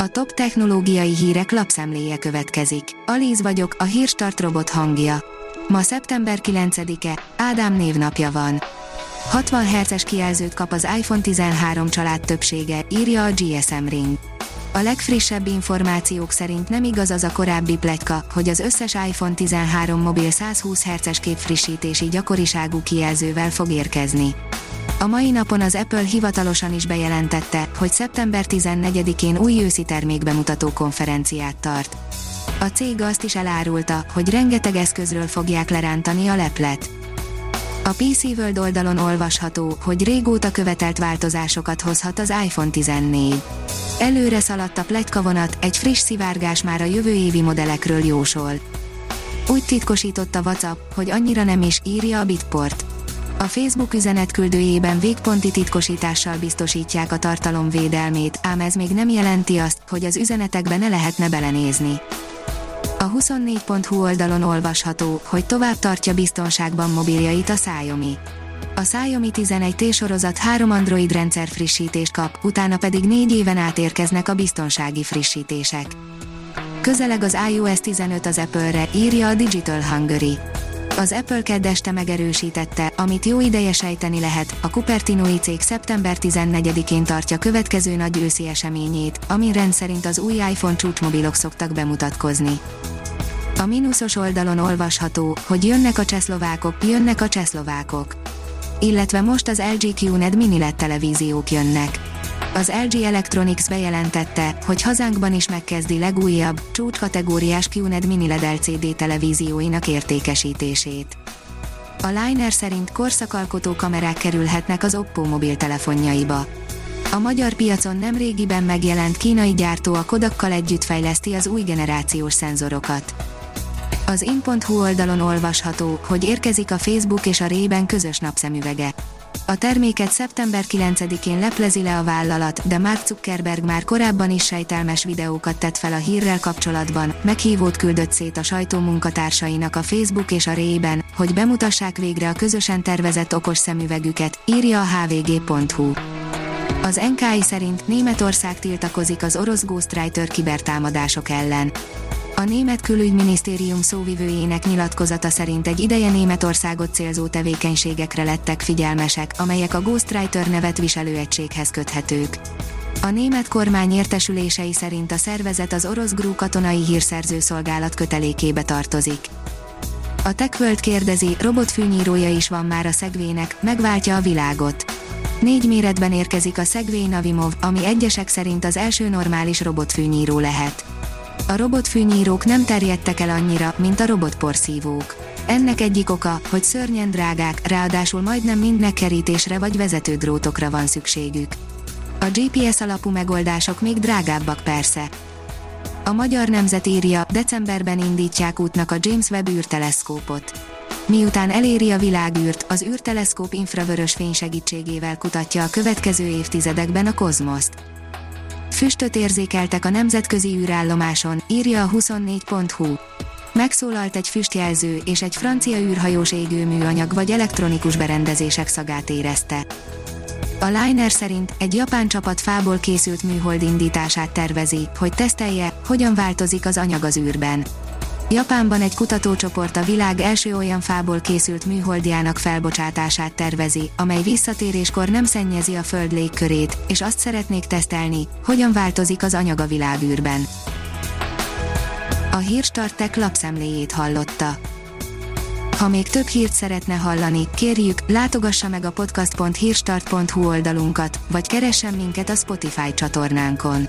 A top technológiai hírek lapszemléje következik. Alíz vagyok, a hírstart robot hangja. Ma szeptember 9-e, Ádám névnapja van. 60 Hz-es kijelzőt kap az iPhone 13 család többsége, írja a GSM Ring. A legfrissebb információk szerint nem igaz az a korábbi pletyka, hogy az összes iPhone 13 mobil 120 Hz-es képfrissítési gyakoriságú kijelzővel fog érkezni. A mai napon az Apple hivatalosan is bejelentette, hogy szeptember 14-én új őszi termékbemutató konferenciát tart. A cég azt is elárulta, hogy rengeteg eszközről fogják lerántani a leplet. A PC World oldalon olvasható, hogy régóta követelt változásokat hozhat az iPhone 14. Előre szaladt a pletykavonat, egy friss szivárgás már a jövő évi modellekről jósol. Úgy titkosította WhatsApp, hogy annyira nem is, írja a Bitport. A Facebook üzenetküldőjében végponti titkosítással biztosítják a tartalom védelmét, ám ez még nem jelenti azt, hogy az üzenetekbe ne lehetne belenézni. A 24.hu oldalon olvasható, hogy tovább tartja biztonságban mobiljait a Xiaomi. A Xiaomi 11T sorozat három Android rendszer frissítést kap, utána pedig négy éven át érkeznek a biztonsági frissítések. Közeleg az iOS 15 az Apple-re, írja a Digital Hungary. Az Apple keddeste megerősítette, amit jó ideje sejteni lehet, a Cupertinoi cég szeptember 14-én tartja következő nagy őszi eseményét, amin rendszerint az új iPhone csúcsmobilok szoktak bemutatkozni. A mínuszos oldalon olvasható, hogy jönnek a csehszlovákok, jönnek a csehszlovákok. Illetve most az LG QNED mini LED televíziók jönnek. Az LG Electronics bejelentette, hogy hazánkban is megkezdi legújabb, csúcskategóriás QNED mini LED LCD televízióinak értékesítését. A Liner szerint korszakalkotó kamerák kerülhetnek az Oppo mobiltelefonjaiba. A magyar piacon nem régiben megjelent kínai gyártó a Kodakkal együtt fejleszti az új generációs szenzorokat. Az in.hu oldalon olvasható, hogy érkezik a Facebook és a Rében közös napszemüvege. A terméket szeptember 9-én leplezi le a vállalat, de Mark Zuckerberg már korábban is sejtelmes videókat tett fel a hírrel kapcsolatban, meghívót küldött szét a sajtó munkatársainak a Facebook és a Rében, hogy bemutassák végre a közösen tervezett okos szemüvegüket, írja a hvg.hu. Az NKI szerint Németország tiltakozik az orosz Ghostwriter kibertámadások ellen. A német külügyminisztérium szóvivőjének nyilatkozata szerint egy ideje Németországot célzó tevékenységekre lettek figyelmesek, amelyek a Ghostwriter nevet viselő egységhez köthetők. A német kormány értesülései szerint a szervezet az orosz GRU katonai hírszerző szolgálat kötelékébe tartozik. A TechWorld kérdezi, robotfűnyírója is van már a szegvének, megváltja a világot. Négy méretben érkezik a Segway Navimov, ami egyesek szerint az első normális robotfűnyíró lehet a robotfűnyírók nem terjedtek el annyira, mint a robotporszívók. Ennek egyik oka, hogy szörnyen drágák, ráadásul majdnem mindnek kerítésre vagy vezetődrótokra van szükségük. A GPS alapú megoldások még drágábbak persze. A Magyar Nemzet írja, decemberben indítják útnak a James Webb űrteleszkópot. Miután eléri a világűrt, az űrteleszkóp infravörös fény segítségével kutatja a következő évtizedekben a kozmoszt. Füstöt érzékeltek a nemzetközi űrállomáson, írja a 24.hu. Megszólalt egy füstjelző, és egy francia űrhajós égőműanyag vagy elektronikus berendezések szagát érezte. A Liner szerint egy japán csapat fából készült műhold indítását tervezi, hogy tesztelje, hogyan változik az anyag az űrben. Japánban egy kutatócsoport a világ első olyan fából készült műholdjának felbocsátását tervezi, amely visszatéréskor nem szennyezi a Föld légkörét, és azt szeretnék tesztelni, hogyan változik az anyag a világűrben. A Hírstartek lapszemléjét hallotta. Ha még több hírt szeretne hallani, kérjük, látogassa meg a podcast.hírstart.hu oldalunkat, vagy keressen minket a Spotify csatornánkon